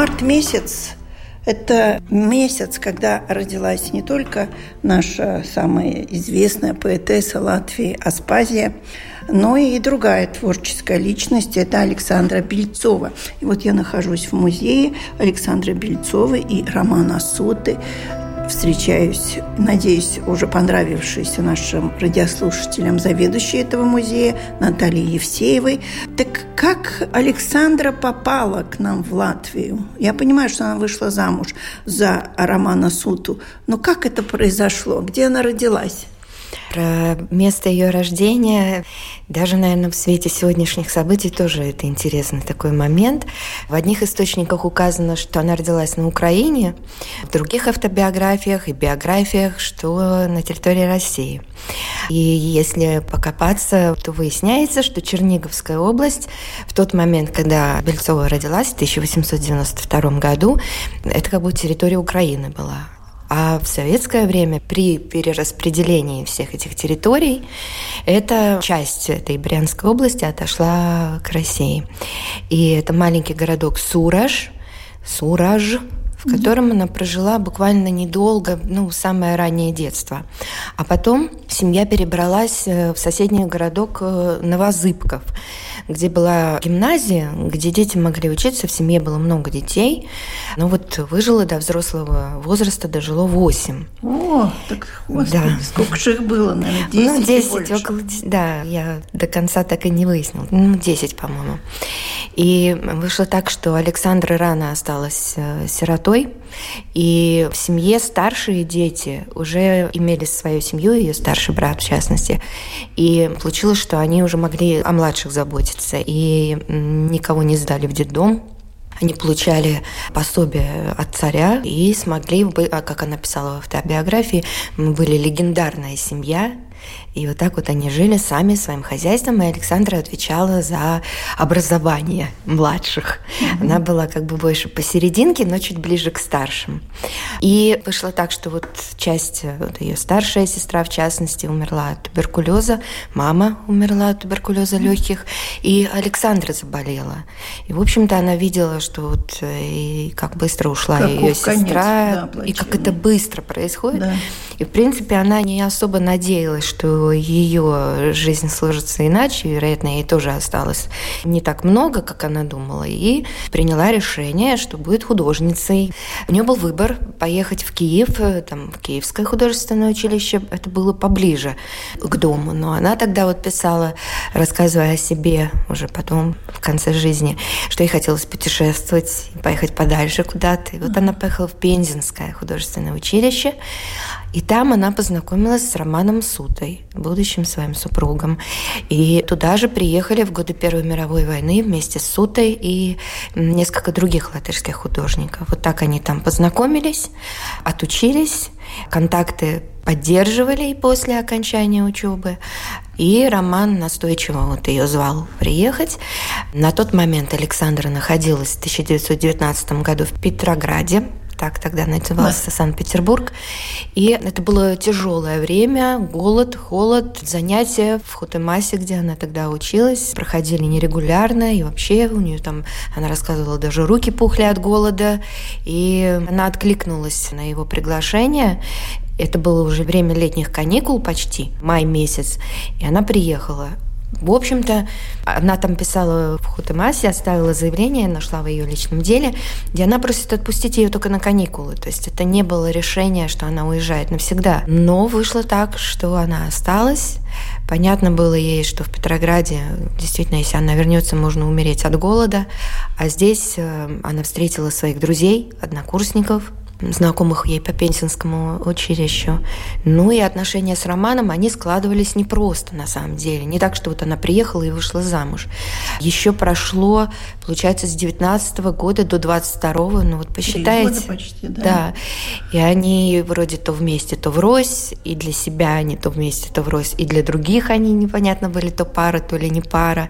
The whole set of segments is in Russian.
Март месяц – это месяц, когда родилась не только наша самая известная поэтесса Латвии Аспазия, но и другая творческая личность – это Александра Бельцова. И вот я нахожусь в музее Александра Бельцова и Романа Соты встречаюсь, надеюсь, уже понравившейся нашим радиослушателям заведующей этого музея Натальей Евсеевой. Так как Александра попала к нам в Латвию? Я понимаю, что она вышла замуж за Романа Суту, но как это произошло? Где она родилась? Про место ее рождения, даже, наверное, в свете сегодняшних событий тоже это интересный такой момент. В одних источниках указано, что она родилась на Украине, в других автобиографиях и биографиях, что на территории России. И если покопаться, то выясняется, что Черниговская область в тот момент, когда Бельцова родилась, в 1892 году, это как бы территория Украины была. А в советское время при перераспределении всех этих территорий эта часть этой Брянской области отошла к России. И это маленький городок Сураж, Сураж, в котором она прожила буквально недолго, ну, самое раннее детство. А потом семья перебралась э, в соседний городок э, Новозыбков где была гимназия, где дети могли учиться, в семье было много детей. Но вот выжило до взрослого возраста, дожило 8. О, так, господи, да. сколько же их было, наверное, 10 Ну, 10, около 10, да, я до конца так и не выяснила. Ну, 10, по-моему. И вышло так, что Александра рано осталась э, сиротой, и в семье старшие дети уже имели свою семью, ее старший брат в частности. И получилось, что они уже могли о младших заботиться и никого не сдали в детдом. Они получали пособие от царя и смогли, а как она писала в автобиографии, мы были легендарная семья, и вот так вот они жили сами своим хозяйством, и Александра отвечала за образование младших. Mm-hmm. Она была как бы больше посерединке, но чуть ближе к старшим. И вышло так, что вот часть, вот ее старшая сестра, в частности, умерла от туберкулеза, мама умерла от туберкулеза легких, и Александра заболела. И, в общем-то, она видела, что вот э, и как быстро ушла как ее сестра, да, и как это быстро происходит. Да. И, в принципе, она не особо надеялась, что ее жизнь сложится иначе, вероятно, ей тоже осталось не так много, как она думала, и приняла решение, что будет художницей. У нее был выбор поехать в Киев, там, в Киевское художественное училище, это было поближе к дому, но она тогда вот писала, рассказывая о себе уже потом, в конце жизни, что ей хотелось путешествовать, поехать подальше куда-то. И вот она поехала в Пензенское художественное училище, и там она познакомилась с Романом Сутой, будущим своим супругом. И туда же приехали в годы Первой мировой войны вместе с Сутой и несколько других латышских художников. Вот так они там познакомились, отучились, контакты поддерживали и после окончания учебы. И Роман настойчиво вот ее звал приехать. На тот момент Александра находилась в 1919 году в Петрограде, так тогда назывался да. Санкт-Петербург. И это было тяжелое время, голод, холод, занятия в Хотемасе, где она тогда училась, проходили нерегулярно, и вообще у нее там, она рассказывала, даже руки пухли от голода, и она откликнулась на его приглашение, это было уже время летних каникул почти, май месяц, и она приехала. В общем-то, она там писала в Хутемасе, оставила заявление, нашла в ее личном деле, где она просит отпустить ее только на каникулы. То есть это не было решение, что она уезжает навсегда. Но вышло так, что она осталась. Понятно было ей, что в Петрограде действительно, если она вернется, можно умереть от голода. А здесь э, она встретила своих друзей, однокурсников, знакомых ей по Пенсинскому училищу. Ну и отношения с Романом, они складывались непросто на самом деле. Не так, что вот она приехала и вышла замуж. Еще прошло, получается, с 19 -го года до 22 -го, ну вот посчитайте. почти, да. Да. И они вроде то вместе, то врозь, и для себя они то вместе, то врозь, и для других они непонятно были то пара, то ли не пара.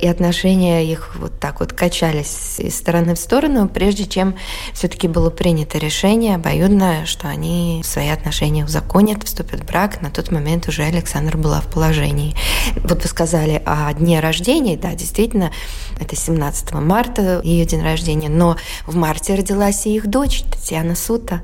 И отношения их вот так вот качались из стороны в сторону, прежде чем все-таки было принято решение обоюдное, что они свои отношения узаконят, вступят в брак. На тот момент уже Александра была в положении. Вот вы сказали о дне рождения, да, действительно, это 17 марта ее день рождения, но в марте родилась и их дочь Татьяна Сута.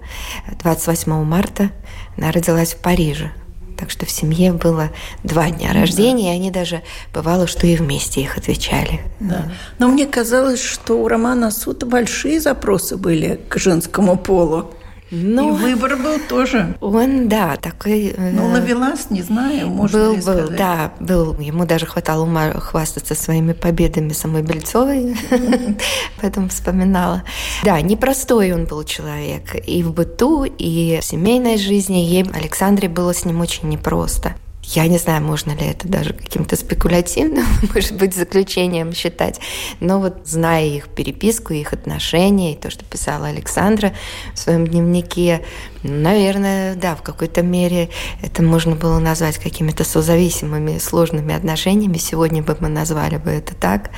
28 марта она родилась в Париже. Так что в семье было два дня рождения, да. и они даже бывало, что и вместе их отвечали. Да. Но мне казалось, что у Романа Сута большие запросы были к женскому полу. Ну, и выбор был тоже. Он, да, такой... Э, ну, ловелас, не знаю, можно был, ли сказать. Был, да, был. Ему даже хватало ума хвастаться своими победами самой Бельцовой, поэтому вспоминала. Да, непростой он был человек. И в быту, и в семейной жизни. Ей, Александре, было с ним очень непросто. Я не знаю, можно ли это даже каким-то спекулятивным, может быть, заключением считать. Но вот зная их переписку, их отношения, и то, что писала Александра в своем дневнике, наверное, да, в какой-то мере это можно было назвать какими-то созависимыми, сложными отношениями. Сегодня бы мы назвали бы это так.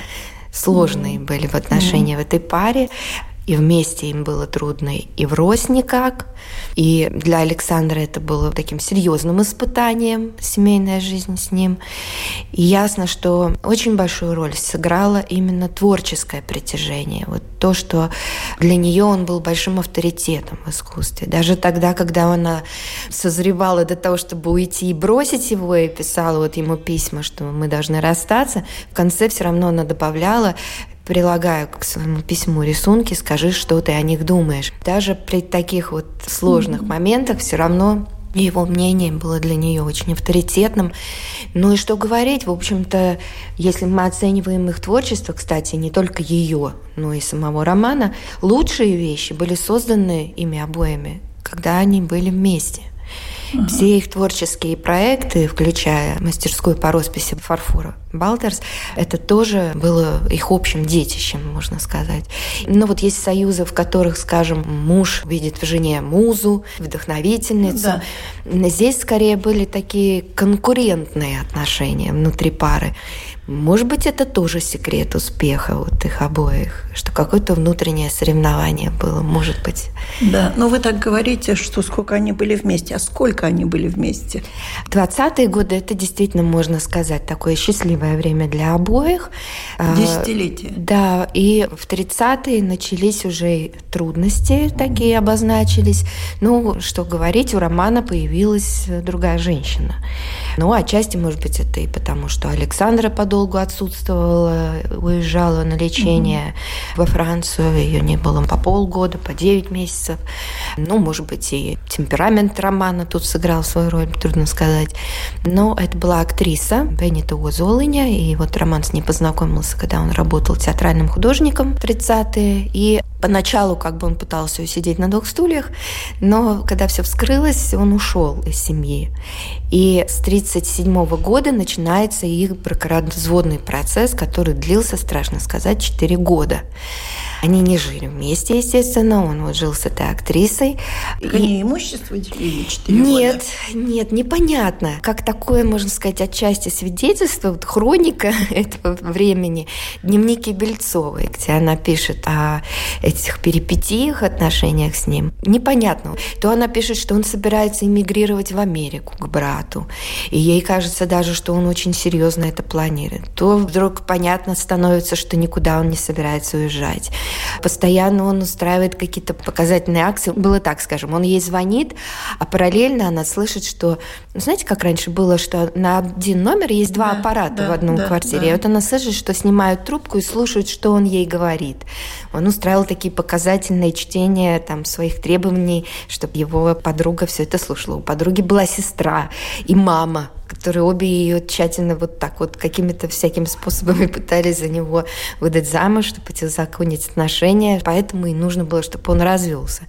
Сложные mm-hmm. были в отношения mm-hmm. в этой паре и вместе им было трудно, и врозь никак. И для Александра это было таким серьезным испытанием, семейная жизнь с ним. И ясно, что очень большую роль сыграло именно творческое притяжение. Вот то, что для нее он был большим авторитетом в искусстве. Даже тогда, когда она созревала до того, чтобы уйти и бросить его, и писала вот ему письма, что мы должны расстаться, в конце все равно она добавляла прилагаю к своему письму рисунки, скажи, что ты о них думаешь. Даже при таких вот сложных mm-hmm. моментах все равно его мнение было для нее очень авторитетным. Ну и что говорить, в общем-то, если мы оцениваем их творчество, кстати, не только ее, но и самого романа, лучшие вещи были созданы ими обоими, когда они были вместе. Все их творческие проекты, включая мастерскую по росписи фарфора Балтерс, это тоже было их общим детищем, можно сказать. Но вот есть союзы, в которых, скажем, муж видит в жене музу, вдохновительницу. Да. Здесь скорее были такие конкурентные отношения внутри пары. Может быть, это тоже секрет успеха вот их обоих, что какое-то внутреннее соревнование было, может быть. Да, но вы так говорите, что сколько они были вместе, а сколько они были вместе? 20-е годы – это действительно, можно сказать, такое счастливое время для обоих. А, Десятилетие. Да, и в 30-е начались уже трудности, такие обозначились. Ну, что говорить, у Романа появилась другая женщина. Ну, отчасти, может быть, это и потому, что Александра подолгу отсутствовала, уезжала на лечение mm-hmm. во Францию, ее не было по полгода, по 9 месяцев. Ну, может быть, и темперамент романа тут сыграл свою роль, трудно сказать. Но это была актриса Беннита Уозолыня, и вот Роман с ней познакомился, когда он работал театральным художником в 30-е, и Поначалу как бы он пытался усидеть на двух стульях, но когда все вскрылось, он ушел из семьи. И с 1937 года начинается их бракоразводный процесс, который длился, страшно сказать, 4 года. Они не жили вместе, естественно. Он вот жил с этой актрисой. Так и... они имущество делили 4 Нет, года? нет, непонятно. Как такое, можно сказать, отчасти свидетельство, вот хроника этого времени, дневники Бельцовой, где она пишет о этих перипетиях, отношениях с ним. Непонятно. То она пишет, что он собирается эмигрировать в Америку к брату. И ей кажется даже, что он очень серьезно это планирует. То вдруг понятно становится, что никуда он не собирается уезжать. Постоянно он устраивает какие-то показательные акции. Было так, скажем, он ей звонит, а параллельно она слышит, что... Ну, знаете, как раньше было, что на один номер есть два да, аппарата да, в одном да, квартире. Да. И вот она слышит, что снимают трубку и слушают, что он ей говорит. Он устраивал такие показательные чтения там, своих требований, чтобы его подруга все это слушала. У подруги была сестра и мама, которые обе ее тщательно вот так вот какими-то всякими способами пытались за него выдать замуж, чтобы законить отношения. Поэтому и нужно было, чтобы он развелся.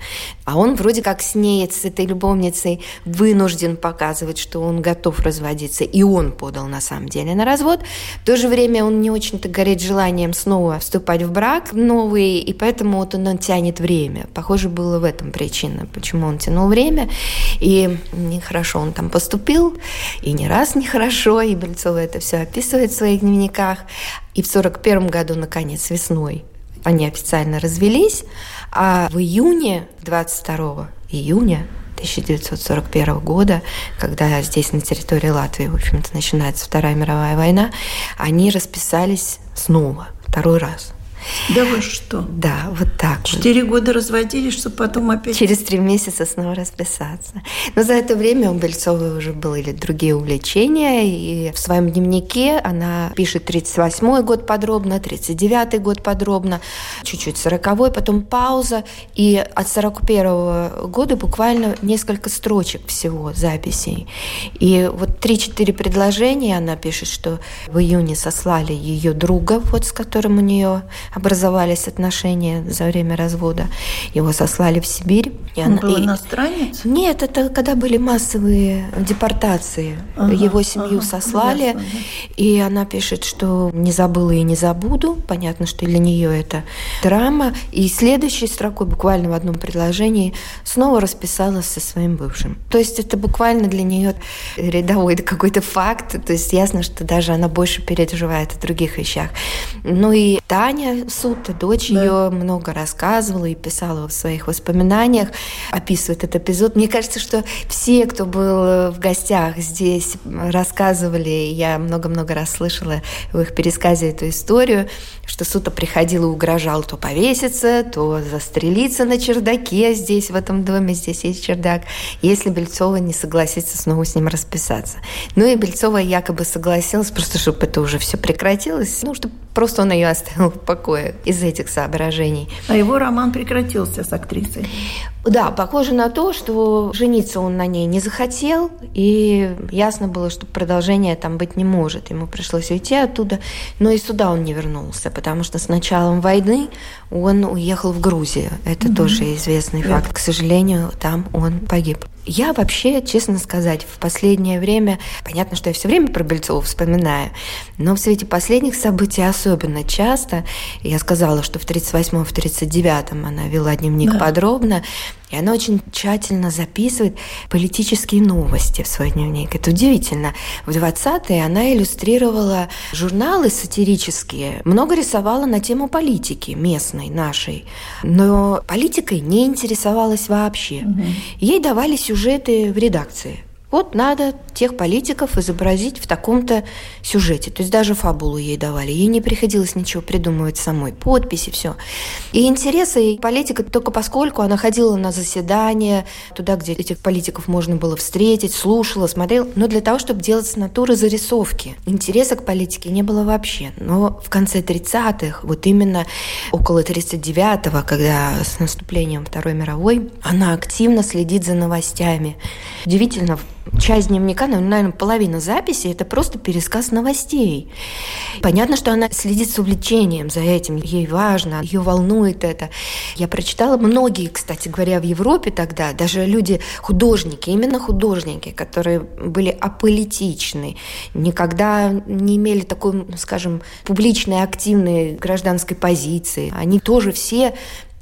А он вроде как с ней, с этой любовницей, вынужден показывать, что он готов разводиться. И он подал на самом деле на развод. В то же время он не очень-то горит желанием снова вступать в брак новый, и поэтому вот он, он тянет время. Похоже, было в этом причина, почему он тянул время. И нехорошо он там поступил, и не раз нехорошо, и Бельцова это все описывает в своих дневниках. И в 1941 году, наконец, весной, они официально развелись, а в июне, 22 июня 1941 года, когда здесь на территории Латвии, в общем-то, начинается Вторая мировая война, они расписались снова, второй раз. Да вы что? Да, вот так. Четыре вот. года разводились, чтобы потом опять... Через три месяца снова расписаться. Но за это время у Бельцовой уже были другие увлечения, и в своем дневнике она пишет 38-й год подробно, 39-й год подробно, чуть-чуть 40-й, потом пауза, и от 41-го года буквально несколько строчек всего записей. И вот 3-4 предложения она пишет, что в июне сослали ее друга, вот с которым у нее образовались отношения за время развода. Его сослали в Сибирь. И Он она... был иностранец? Нет, это когда были массовые депортации. Ага, Его семью ага, сослали. Ясно, да. И она пишет, что не забыла и не забуду. Понятно, что для нее это драма. И следующей строкой, буквально в одном предложении, снова расписалась со своим бывшим. То есть это буквально для нее рядовой какой-то факт. То есть ясно, что даже она больше переживает о других вещах. Ну и Таня суд, дочь да. ее много рассказывала и писала в своих воспоминаниях, описывает этот эпизод. Мне кажется, что все, кто был в гостях здесь, рассказывали, я много-много раз слышала в их пересказе эту историю, что Сута приходил и угрожал то повеситься, то застрелиться на чердаке здесь, в этом доме, здесь есть чердак, если Бельцова не согласится снова с ним расписаться. Ну и Бельцова якобы согласилась, просто чтобы это уже все прекратилось, ну, чтобы просто он ее оставил в покое из этих соображений. А его роман прекратился с актрисой? Да, похоже на то, что жениться он на ней не захотел, и ясно было, что продолжения там быть не может. Ему пришлось уйти оттуда, но и сюда он не вернулся, потому что с началом войны он уехал в Грузию. Это угу. тоже известный да. факт. К сожалению, там он погиб. Я вообще, честно сказать, в последнее время, понятно, что я все время про Бельцова вспоминаю, но в свете последних событий особенно часто, я сказала, что в 38-м, в 39-м она вела дневник да. подробно, и она очень тщательно записывает политические новости в свой дневник. Это удивительно. В 20-е она иллюстрировала журналы сатирические, много рисовала на тему политики местной, нашей. Но политикой не интересовалась вообще. Угу. Ей давали сюжеты в редакции. Вот надо тех политиков изобразить в таком-то сюжете. То есть даже фабулу ей давали. Ей не приходилось ничего придумывать самой. Подписи, все. И интересы политика только поскольку она ходила на заседания, туда, где этих политиков можно было встретить, слушала, смотрела. Но для того, чтобы делать с натуры зарисовки. Интереса к политике не было вообще. Но в конце 30-х, вот именно около 39-го, когда с наступлением Второй мировой, она активно следит за новостями. Удивительно, часть дневника, ну, наверное, половина записи – это просто пересказ новостей. Понятно, что она следит с увлечением за этим, ей важно, ее волнует это. Я прочитала многие, кстати говоря, в Европе тогда, даже люди, художники, именно художники, которые были аполитичны, никогда не имели такой, скажем, публичной, активной гражданской позиции. Они тоже все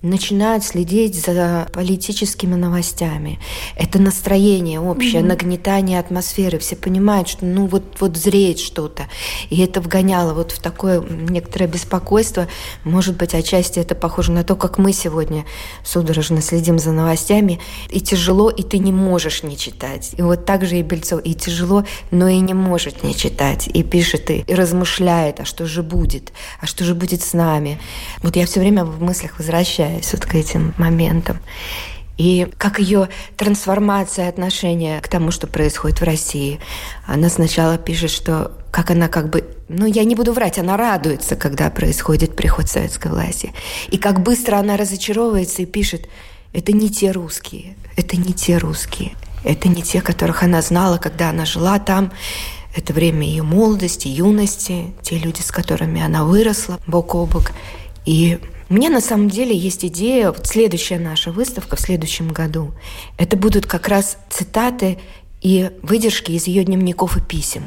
начинают следить за политическими новостями. Это настроение общее, mm-hmm. нагнетание атмосферы. Все понимают, что ну вот, вот зреет что-то. И это вгоняло вот в такое некоторое беспокойство. Может быть, отчасти это похоже на то, как мы сегодня судорожно следим за новостями. И тяжело, и ты не можешь не читать. И вот так же и Бельцов. И тяжело, но и не может не читать. И пишет, и размышляет, а что же будет? А что же будет с нами? Вот я все время в мыслях возвращаюсь возвращаюсь вот к этим моментам. И как ее трансформация отношения к тому, что происходит в России. Она сначала пишет, что как она как бы, ну я не буду врать, она радуется, когда происходит приход советской власти. И как быстро она разочаровывается и пишет, это не те русские, это не те русские. Это не те, которых она знала, когда она жила там. Это время ее молодости, юности, те люди, с которыми она выросла бок о бок. И меня на самом деле есть идея, вот следующая наша выставка в следующем году, это будут как раз цитаты и выдержки из ее дневников и писем.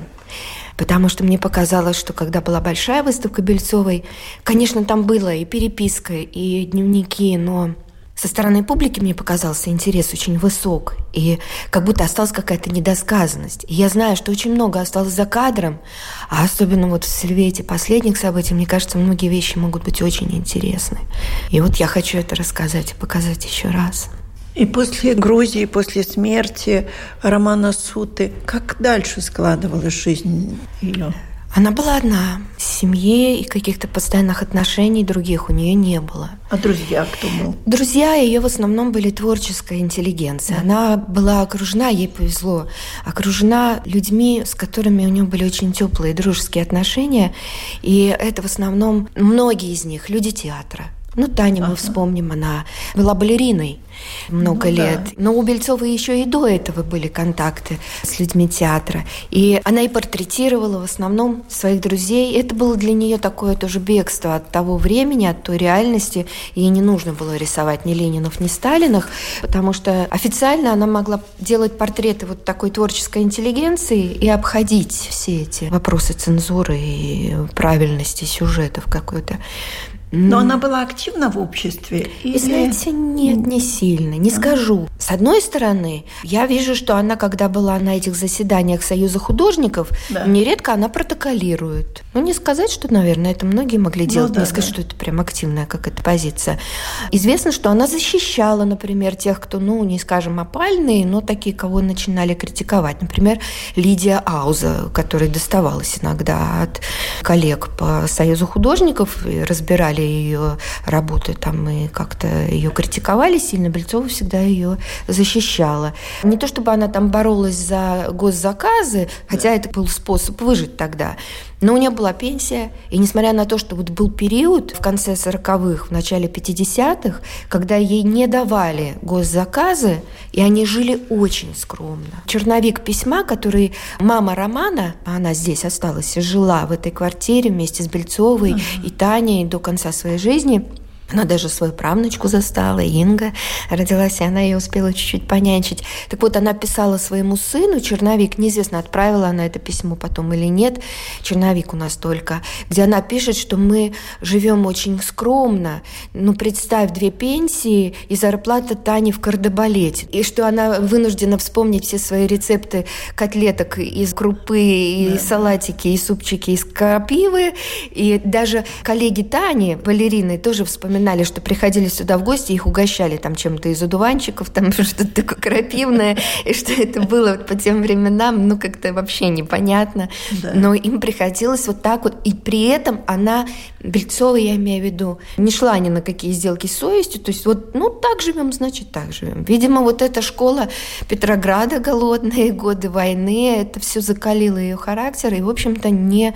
Потому что мне показалось, что когда была большая выставка Бельцовой, конечно, там было и переписка, и дневники, но со стороны публики мне показался интерес очень высок, и как будто осталась какая-то недосказанность. И я знаю, что очень много осталось за кадром, а особенно вот в свете последних событий, мне кажется, многие вещи могут быть очень интересны. И вот я хочу это рассказать и показать еще раз. И после Грузии, после смерти Романа Суты, как дальше складывалась жизнь ее? Она была одна. Семьи и каких-то постоянных отношений других у нее не было. А друзья кто был? Друзья ее в основном были творческая интеллигенция. Да. Она была окружена, ей повезло, окружена людьми, с которыми у нее были очень теплые дружеские отношения. И это в основном многие из них люди театра. Ну, Таня ага. мы вспомним, она была балериной много ну, лет. Да. Но у Бельцовой еще и до этого были контакты с людьми театра. И она и портретировала в основном своих друзей. Это было для нее такое тоже бегство от того времени, от той реальности. Ей не нужно было рисовать ни Ленинов, ни Сталинах, потому что официально она могла делать портреты вот такой творческой интеллигенции и обходить все эти вопросы цензуры и правильности сюжетов какой-то. Но она была активна в обществе? Или... Знаете, нет, не сильно, не а? скажу. С одной стороны, я вижу, что она, когда была на этих заседаниях Союза художников, да. нередко она протоколирует. Ну, не сказать, что, наверное, это многие могли ну делать, ну, да, не сказать, да. что это прям активная какая-то позиция. Известно, что она защищала, например, тех, кто, ну, не скажем, опальные, но такие, кого начинали критиковать. Например, Лидия Ауза, которой доставалась иногда от коллег по Союзу художников, разбирали ее работы там и как-то ее критиковали сильно, Бельцова всегда ее защищала. Не то чтобы она там боролась за госзаказы, хотя это был способ выжить тогда, но у нее была пенсия, и несмотря на то, что вот был период в конце 40-х, в начале 50-х, когда ей не давали госзаказы, и они жили очень скромно. Черновик письма, который мама Романа, она здесь осталась и жила в этой квартире вместе с Бельцовой uh-huh. и Таней до конца своей жизни – она даже свою правнучку застала, Инга родилась, и она ее успела чуть-чуть понянчить. Так вот, она писала своему сыну, черновик, неизвестно, отправила она это письмо потом или нет, черновик у нас только, где она пишет, что мы живем очень скромно, ну, представь, две пенсии и зарплата Тани в кардебалете, и что она вынуждена вспомнить все свои рецепты котлеток из крупы, и да. салатики, и супчики из крапивы, и даже коллеги Тани, балерины, тоже вспоминают вспоминали, что приходили сюда в гости, их угощали там чем-то из одуванчиков, там что-то такое крапивное, и что это было вот по тем временам, ну, как-то вообще непонятно. Но им приходилось вот так вот, и при этом она, Бельцова, я имею в виду, не шла ни на какие сделки с совестью, то есть вот, ну, так живем, значит, так живем. Видимо, вот эта школа Петрограда, голодные годы войны, это все закалило ее характер, и, в общем-то, не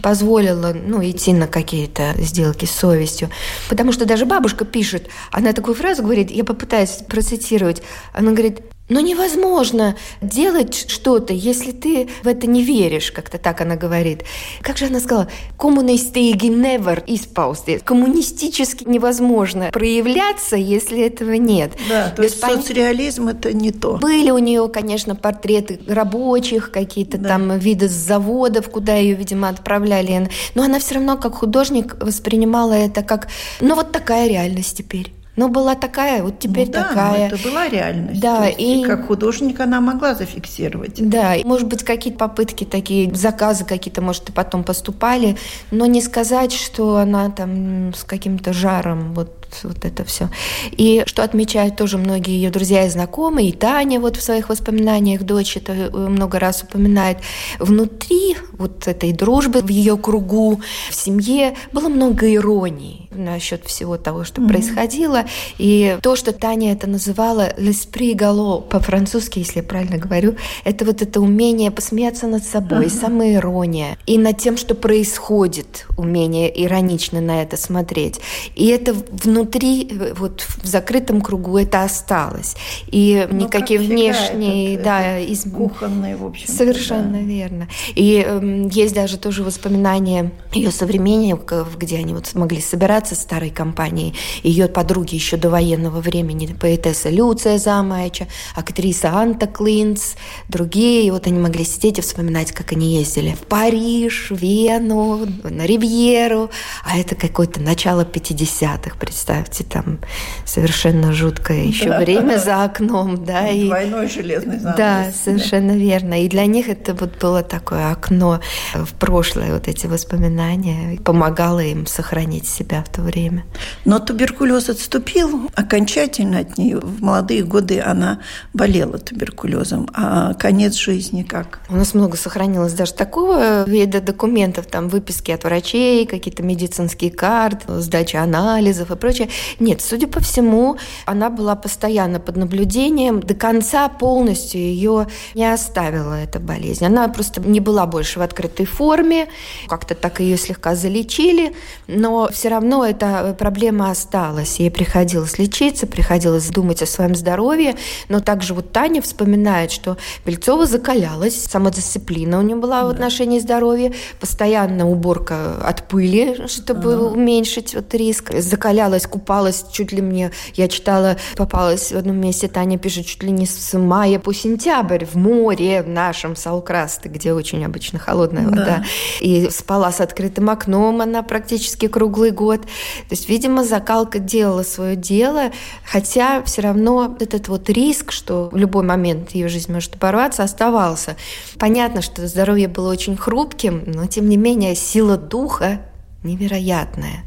позволила ну, идти на какие-то сделки с совестью. Потому что даже бабушка пишет, она такую фразу говорит, я попытаюсь процитировать, она говорит, но невозможно делать что-то, если ты в это не веришь, как-то так она говорит. Как же она сказала? Коммунистиги never испаусти. Коммунистически невозможно проявляться, если этого нет. Да, то есть пон... соцреализм это не то. Были у нее, конечно, портреты рабочих, какие-то да. там виды с заводов, куда ее, видимо, отправляли. Но она все равно как художник воспринимала это как, ну вот такая реальность теперь. Ну, была такая, вот теперь ну, да, такая. это была реальность. Да, и как художник она могла зафиксировать. Да, и, может быть, какие-то попытки такие, заказы какие-то, может, и потом поступали, но не сказать, что она там с каким-то жаром вот вот это все. И что отмечают тоже многие ее друзья и знакомые, и Таня вот в своих воспоминаниях, дочь это э, много раз упоминает, внутри вот этой дружбы, в ее кругу, в семье было много иронии насчет всего того, что mm-hmm. происходило. И то, что Таня это называла «l'esprit galo» по-французски, если я правильно говорю, это вот это умение посмеяться над собой, uh-huh. самоирония, и над тем, что происходит, умение иронично на это смотреть. И это внутри внутри, э, вот в закрытом кругу это осталось. И ну, никакие внешние, этот, да, из... кухонные, в общем. Совершенно да. верно. И э, есть даже тоже воспоминания ее современников, где они вот смогли собираться с старой компанией. Ее подруги еще до военного времени, поэтесса Люция Замаяча, актриса Анта Клинц, другие. И вот они могли сидеть и вспоминать, как они ездили в Париж, Вену, на Ривьеру. А это какое-то начало 50-х, представьте, там совершенно жуткое еще да. время за окном. Да, и, Двойной железный занавес. Да, совершенно верно. И для них это вот было такое окно в прошлое, вот эти воспоминания. Помогало им сохранить себя в то время. Но туберкулез отступил окончательно от нее. В молодые годы она болела туберкулезом. А конец жизни как? У нас много сохранилось даже такого вида документов, там выписки от врачей, какие-то медицинские карты, сдача анализов и прочее. Нет, судя по всему, она была постоянно под наблюдением. До конца полностью ее не оставила эта болезнь. Она просто не была больше в открытой форме. Как-то так ее слегка залечили, но все равно эта проблема осталась. Ей приходилось лечиться, приходилось думать о своем здоровье. Но также вот Таня вспоминает, что Бельцова закалялась, самодисциплина у нее была в отношении здоровья, постоянно уборка от пыли, чтобы ага. уменьшить вот риск. Закалялась, купалась чуть ли мне, я читала, попалась в одном месте, Таня пишет, чуть ли не с мая по сентябрь в море в нашем Салкрасте, где очень обычно холодная вода. Да. И спала с открытым окном она практически круглый год. То есть, видимо, закалка делала свое дело, хотя все равно этот вот риск, что в любой момент ее жизнь может оборваться, оставался. Понятно, что здоровье было очень хрупким, но тем не менее сила духа невероятная.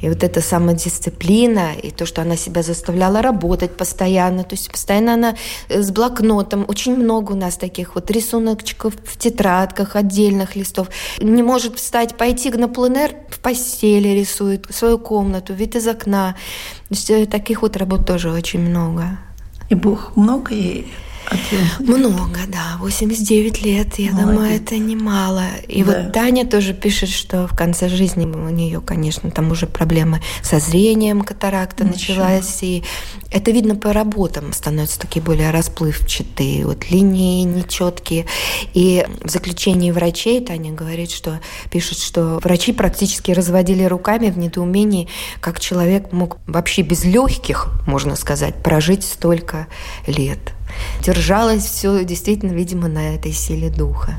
И вот эта самодисциплина, и то, что она себя заставляла работать постоянно, то есть постоянно она э, с блокнотом, очень много у нас таких вот рисуночков в тетрадках, отдельных листов. Не может встать, пойти на пленэр, в постели рисует свою комнату, вид из окна. То есть э, таких вот работ тоже очень много. И Бог много ей много, да. 89 лет, я Молодец. думаю, это немало. И да. вот Таня тоже пишет, что в конце жизни у нее, конечно, там уже проблемы со зрением, катаракта Ничего. началась. И это видно по работам, становятся такие более расплывчатые, вот линии нечеткие. И в заключении врачей Таня говорит, что пишет, что врачи практически разводили руками в недоумении, как человек мог вообще без легких, можно сказать, прожить столько лет держалось все действительно, видимо, на этой силе духа.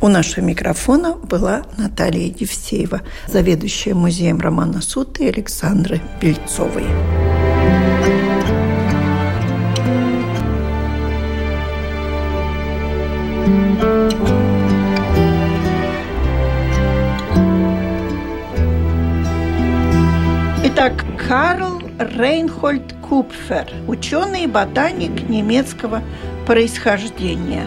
У нашего микрофона была Наталья Евсеева, заведующая музеем Романа Сута и Александры Бельцовой. Итак, Карл Рейнхольд Купфер, ученый и ботаник немецкого происхождения.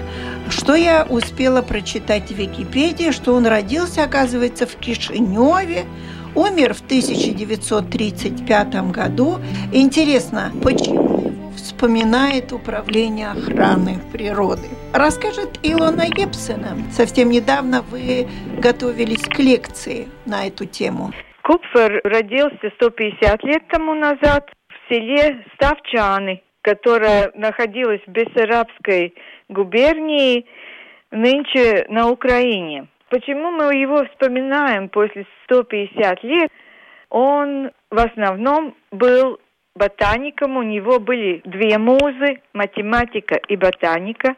Что я успела прочитать в Википедии, что он родился, оказывается, в Кишиневе, умер в 1935 году. Интересно, почему вспоминает Управление охраны природы? Расскажет Илона Епсена. Совсем недавно вы готовились к лекции на эту тему. Купфер родился 150 лет тому назад в селе Ставчаны, которое находилось в Бессарабской губернии, нынче на Украине. Почему мы его вспоминаем после 150 лет? Он в основном был ботаником, у него были две музы, математика и ботаника.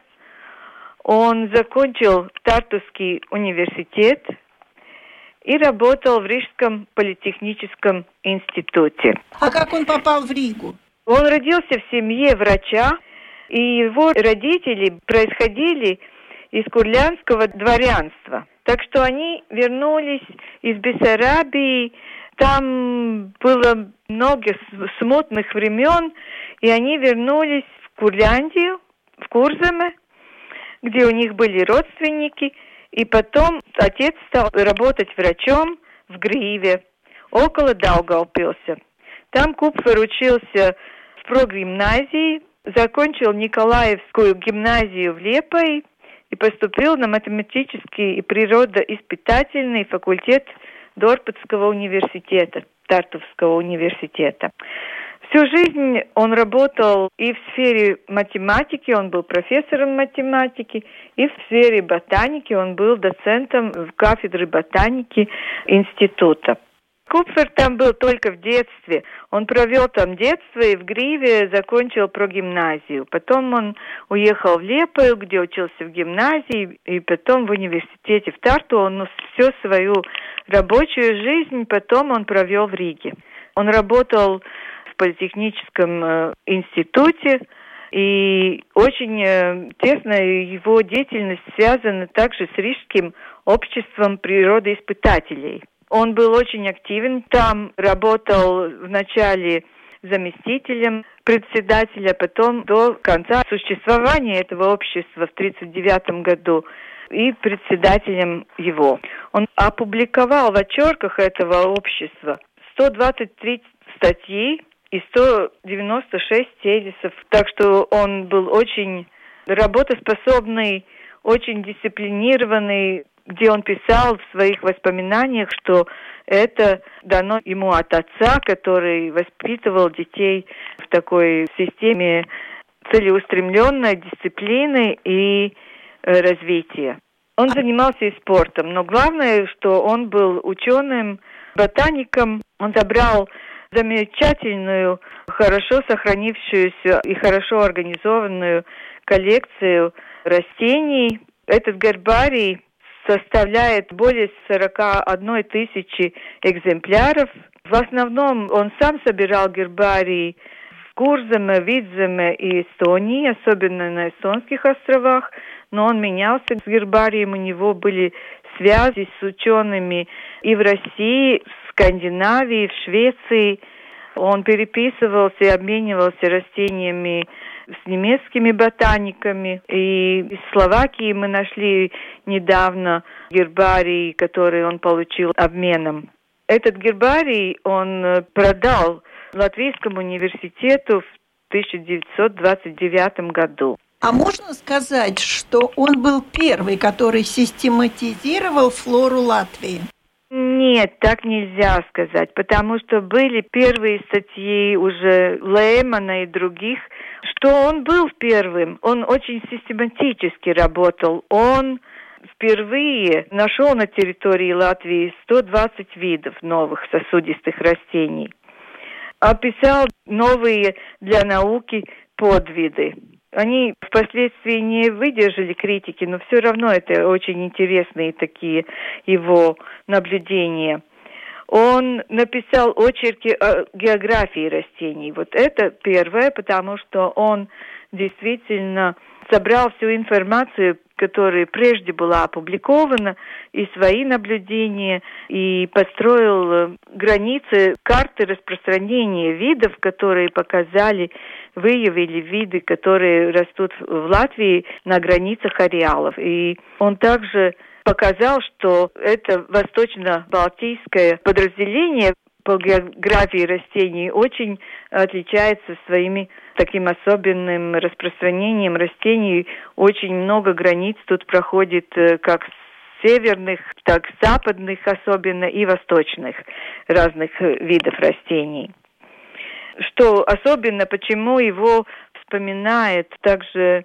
Он закончил Тартусский университет и работал в Рижском политехническом институте. А как он попал в Ригу? Он родился в семье врача, и его родители происходили из курлянского дворянства. Так что они вернулись из Бессарабии, там было много смутных времен, и они вернулись в Курляндию, в Курзаме, где у них были родственники – и потом отец стал работать врачом в Гриве, около Даугавпилса. Там Купфер учился в прогимназии, закончил Николаевскую гимназию в Лепой и поступил на математический и природоиспытательный факультет Дорпатского университета, Тартовского университета. Всю жизнь он работал и в сфере математики, он был профессором математики, и в сфере ботаники он был доцентом в кафедре ботаники института. Купфер там был только в детстве. Он провел там детство и в Гриве закончил про гимназию. Потом он уехал в Лепою, где учился в гимназии, и потом в университете в Тарту. Он всю свою рабочую жизнь потом он провел в Риге. Он работал политехническом э, институте, и очень э, тесно его деятельность связана также с Рижским обществом природоиспытателей. Он был очень активен там, работал вначале заместителем председателя, потом до конца существования этого общества в 1939 году и председателем его. Он опубликовал в очерках этого общества 123 статьи и 196 тезисов. Так что он был очень работоспособный, очень дисциплинированный, где он писал в своих воспоминаниях, что это дано ему от отца, который воспитывал детей в такой системе целеустремленной дисциплины и э, развития. Он занимался и спортом, но главное, что он был ученым, ботаником. Он забрал замечательную, хорошо сохранившуюся и хорошо организованную коллекцию растений. Этот гербарий составляет более 41 тысячи экземпляров. В основном он сам собирал гербарии в Курземе, Видземе и Эстонии, особенно на эстонских островах, но он менялся с гербарием, у него были связи с учеными и в России, Скандинавии, в Швеции. Он переписывался и обменивался растениями с немецкими ботаниками. И из Словакии мы нашли недавно гербарий, который он получил обменом. Этот гербарий он э, продал Латвийскому университету в 1929 году. А можно сказать, что он был первый, который систематизировал флору Латвии? Нет, так нельзя сказать, потому что были первые статьи уже Леймана и других, что он был первым. Он очень систематически работал. Он впервые нашел на территории Латвии 120 видов новых сосудистых растений. Описал новые для науки подвиды. Они впоследствии не выдержали критики, но все равно это очень интересные такие его наблюдения. Он написал очерки о географии растений. Вот это первое, потому что он действительно собрал всю информацию, которая прежде была опубликована, и свои наблюдения, и построил э, границы карты распространения видов, которые показали, выявили виды, которые растут в Латвии на границах ареалов. И он также показал, что это восточно-балтийское подразделение по географии растений очень отличается своими таким особенным распространением растений. Очень много границ тут проходит э, как северных, так западных особенно и восточных разных э, видов растений. Что особенно, почему его вспоминает также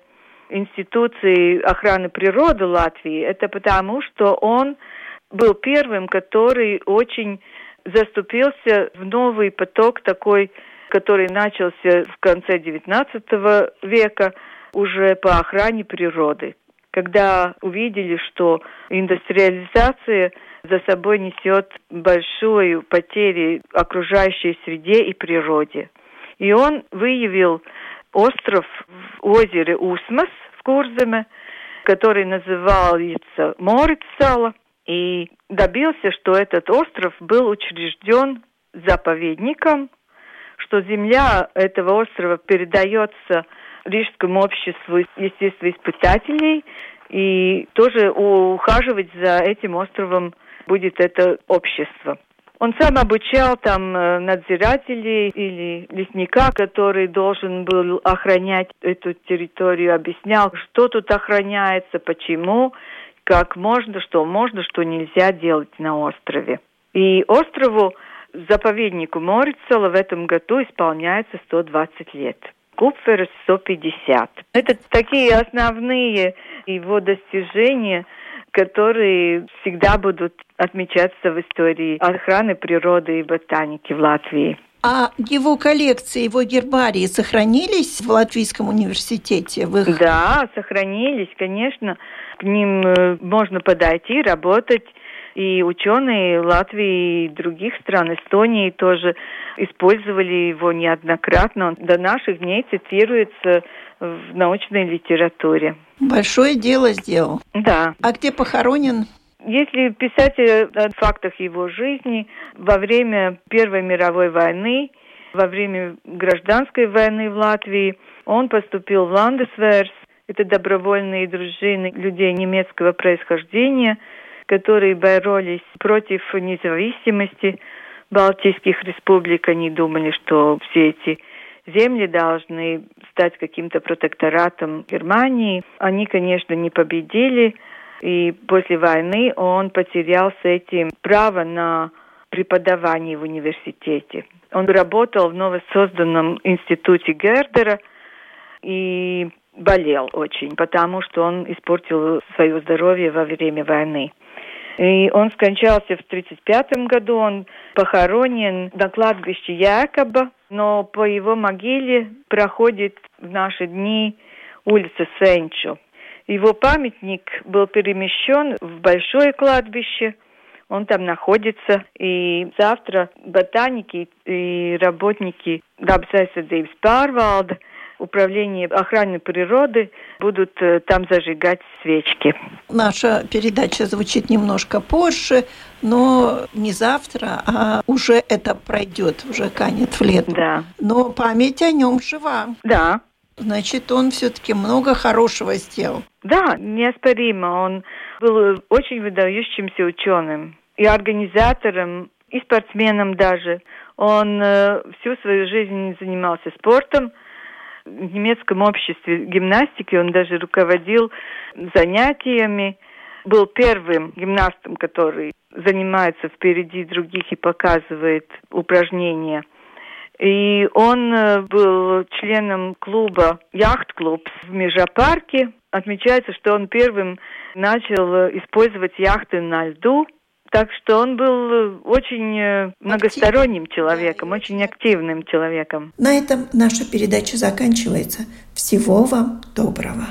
институции охраны природы Латвии, это потому, что он был первым, который очень заступился в новый поток такой, который начался в конце XIX века уже по охране природы. Когда увидели, что индустриализация за собой несет большую потерю окружающей среде и природе. И он выявил остров в озере Усмас в Курземе, который назывался Морицала, и добился, что этот остров был учрежден заповедником, что земля этого острова передается Рижскому обществу естествоиспытателей, и тоже ухаживать за этим островом будет это общество. Он сам обучал там э, надзирателей или лесника, который должен был охранять эту территорию, объяснял, что тут охраняется, почему, как можно, что можно, что нельзя делать на острове. И острову заповеднику Морицела в этом году исполняется 120 лет. Купфера 150. Это такие основные его достижения, которые всегда будут отмечаться в истории охраны природы и ботаники в Латвии. А его коллекции, его гербарии сохранились в Латвийском университете? В их... Да, сохранились, конечно. К ним э, можно подойти, работать. И ученые Латвии и других стран, Эстонии тоже использовали его неоднократно. Он до наших дней цитируется в научной литературе. Большое дело сделал. Да. А где похоронен? Если писать о фактах его жизни, во время Первой мировой войны, во время гражданской войны в Латвии, он поступил в Ландесверс, это добровольные дружины людей немецкого происхождения, которые боролись против независимости Балтийских республик. Они думали, что все эти земли должны стать каким-то протекторатом Германии. Они, конечно, не победили, и после войны он потерял с этим право на преподавание в университете. Он работал в новосозданном институте Гердера и болел очень, потому что он испортил свое здоровье во время войны. И он скончался в 1935 году, он похоронен на кладбище Якоба, но по его могиле проходит в наши дни улица Сенчу. Его памятник был перемещен в большое кладбище. Он там находится. И завтра ботаники и работники Дабсайсадейвс Парвалда управление охраны природы будут э, там зажигать свечки. Наша передача звучит немножко позже, но не завтра, а уже это пройдет, уже канет в лето. Да. Но память о нем жива. Да. Значит, он все-таки много хорошего сделал. Да, неоспоримо. Он был очень выдающимся ученым и организатором, и спортсменом даже. Он э, всю свою жизнь занимался спортом. В немецком обществе гимнастики он даже руководил занятиями. Был первым гимнастом, который занимается впереди других и показывает упражнения – и он э, был членом клуба «Яхт-клуб» в Межапарке. Отмечается, что он первым начал э, использовать яхты на льду. Так что он был э, очень многосторонним человеком, очень активным человеком. На этом наша передача заканчивается. Всего вам доброго.